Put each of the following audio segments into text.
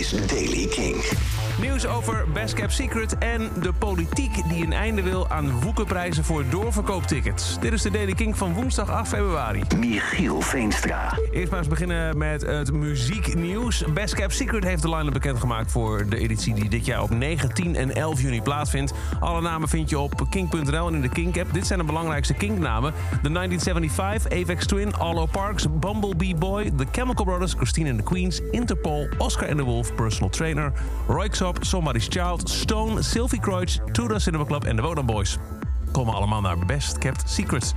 is Daily King. Nieuws over Best Cap Secret en de politiek die een einde wil aan woekenprijzen voor doorverkooptickets. Dit is de Daily King van woensdag 8 februari. Michiel Veenstra. Eerst maar eens beginnen met het muzieknieuws. Best Cap Secret heeft de line-up bekendgemaakt voor de editie die dit jaar op 9, 10 en 11 juni plaatsvindt. Alle namen vind je op king.nl en in de King app. Dit zijn de belangrijkste King-namen. The 1975, Avex Twin, Allo Parks, Bumblebee Boy, The Chemical Brothers, Christine and the Queens, Interpol, Oscar and the Wolf, Personal Trainer, Roy Xop, Somebody's Child, Stone, Sylvie Kreutz, Tudor Cinema Club en de Wodan Boys. Komen allemaal naar Best Kept Secrets.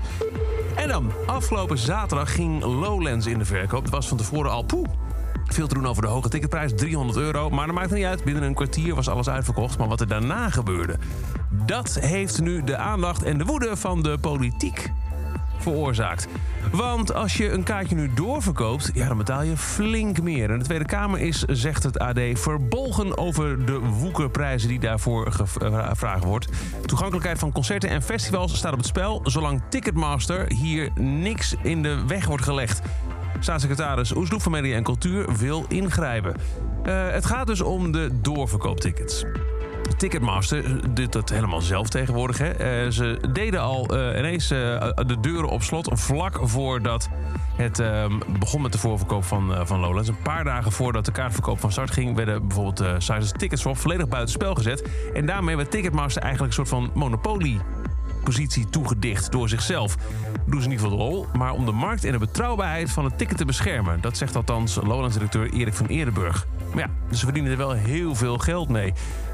En dan, afgelopen zaterdag ging Lowlands in de verkoop. Het was van tevoren al poeh. Veel te doen over de hoge ticketprijs, 300 euro. Maar dat maakt niet uit. Binnen een kwartier was alles uitverkocht. Maar wat er daarna gebeurde, dat heeft nu de aandacht en de woede van de politiek veroorzaakt. Want als je een kaartje nu doorverkoopt, ja, dan betaal je flink meer. En de Tweede Kamer is, zegt het AD, verbolgen over de woekerprijzen die daarvoor gevraagd wordt. Toegankelijkheid van concerten en festivals staat op het spel, zolang Ticketmaster hier niks in de weg wordt gelegd. Staatssecretaris Oesloep van Media en Cultuur wil ingrijpen. Uh, het gaat dus om de doorverkooptickets. Ticketmaster doet dat helemaal zelf tegenwoordig. Hè. Uh, ze deden al uh, ineens uh, de deuren op slot vlak voordat het ehm, begon met de voorverkoop van, van Lowlands. Een paar dagen voordat de kaartverkoop van start ging... werden bijvoorbeeld uh, Sizes Ticketswap volledig buitenspel gezet. En daarmee werd Ticketmaster eigenlijk een soort van monopolie positie toegedicht door zichzelf. Doen ze niet voor de rol, maar om de markt en de betrouwbaarheid van het ticket te beschermen. Dat zegt althans Lowlands-directeur Erik van Eerdenburg. Maar ja, ze verdienen er wel heel veel geld mee.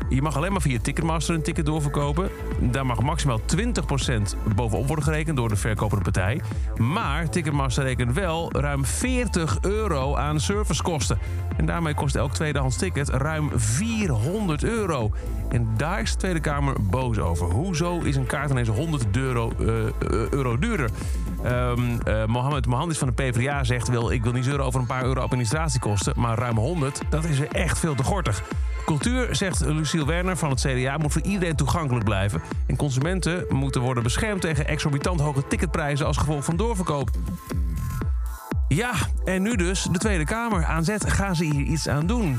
Je mag alleen maar via Ticketmaster een ticket doorverkopen. Daar mag maximaal 20% bovenop worden gerekend door de verkopende partij. Maar Ticketmaster rekent wel ruim 40 euro aan servicekosten. En daarmee kost elk tweedehands ticket ruim 400 euro. En daar is de Tweede Kamer boos over. Hoezo is een kaart ineens 100 euro, uh, euro duurder? Um, uh, Mohammed Mohandis van de PvdA zegt... Wil, ik wil niet zeuren over een paar euro administratiekosten... maar ruim 100, dat is echt veel te gortig. Cultuur, zegt Lucille Werner van het CDA, moet voor iedereen toegankelijk blijven. En consumenten moeten worden beschermd tegen exorbitant hoge ticketprijzen als gevolg van doorverkoop. Ja, en nu dus de Tweede Kamer. Aan zet gaan ze hier iets aan doen.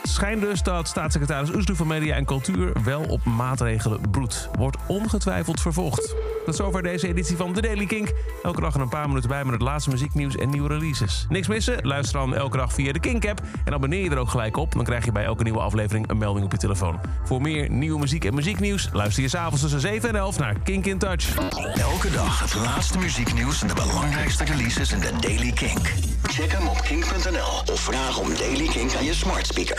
Het schijnt dus dat staatssecretaris Oesloe van Media en Cultuur wel op maatregelen broedt. Wordt ongetwijfeld vervolgd. Tot zover deze editie van The Daily Kink. Elke dag een paar minuten bij met het laatste muzieknieuws en nieuwe releases. Niks missen? Luister dan elke dag via de Kink-app. En abonneer je er ook gelijk op. Dan krijg je bij elke nieuwe aflevering een melding op je telefoon. Voor meer nieuwe muziek en muzieknieuws luister je s'avonds tussen 7 en 11 naar Kink in Touch. Elke dag het laatste muzieknieuws en de belangrijkste releases in The Daily Kink. Check hem op kink.nl of vraag om Daily Kink aan je smart speaker.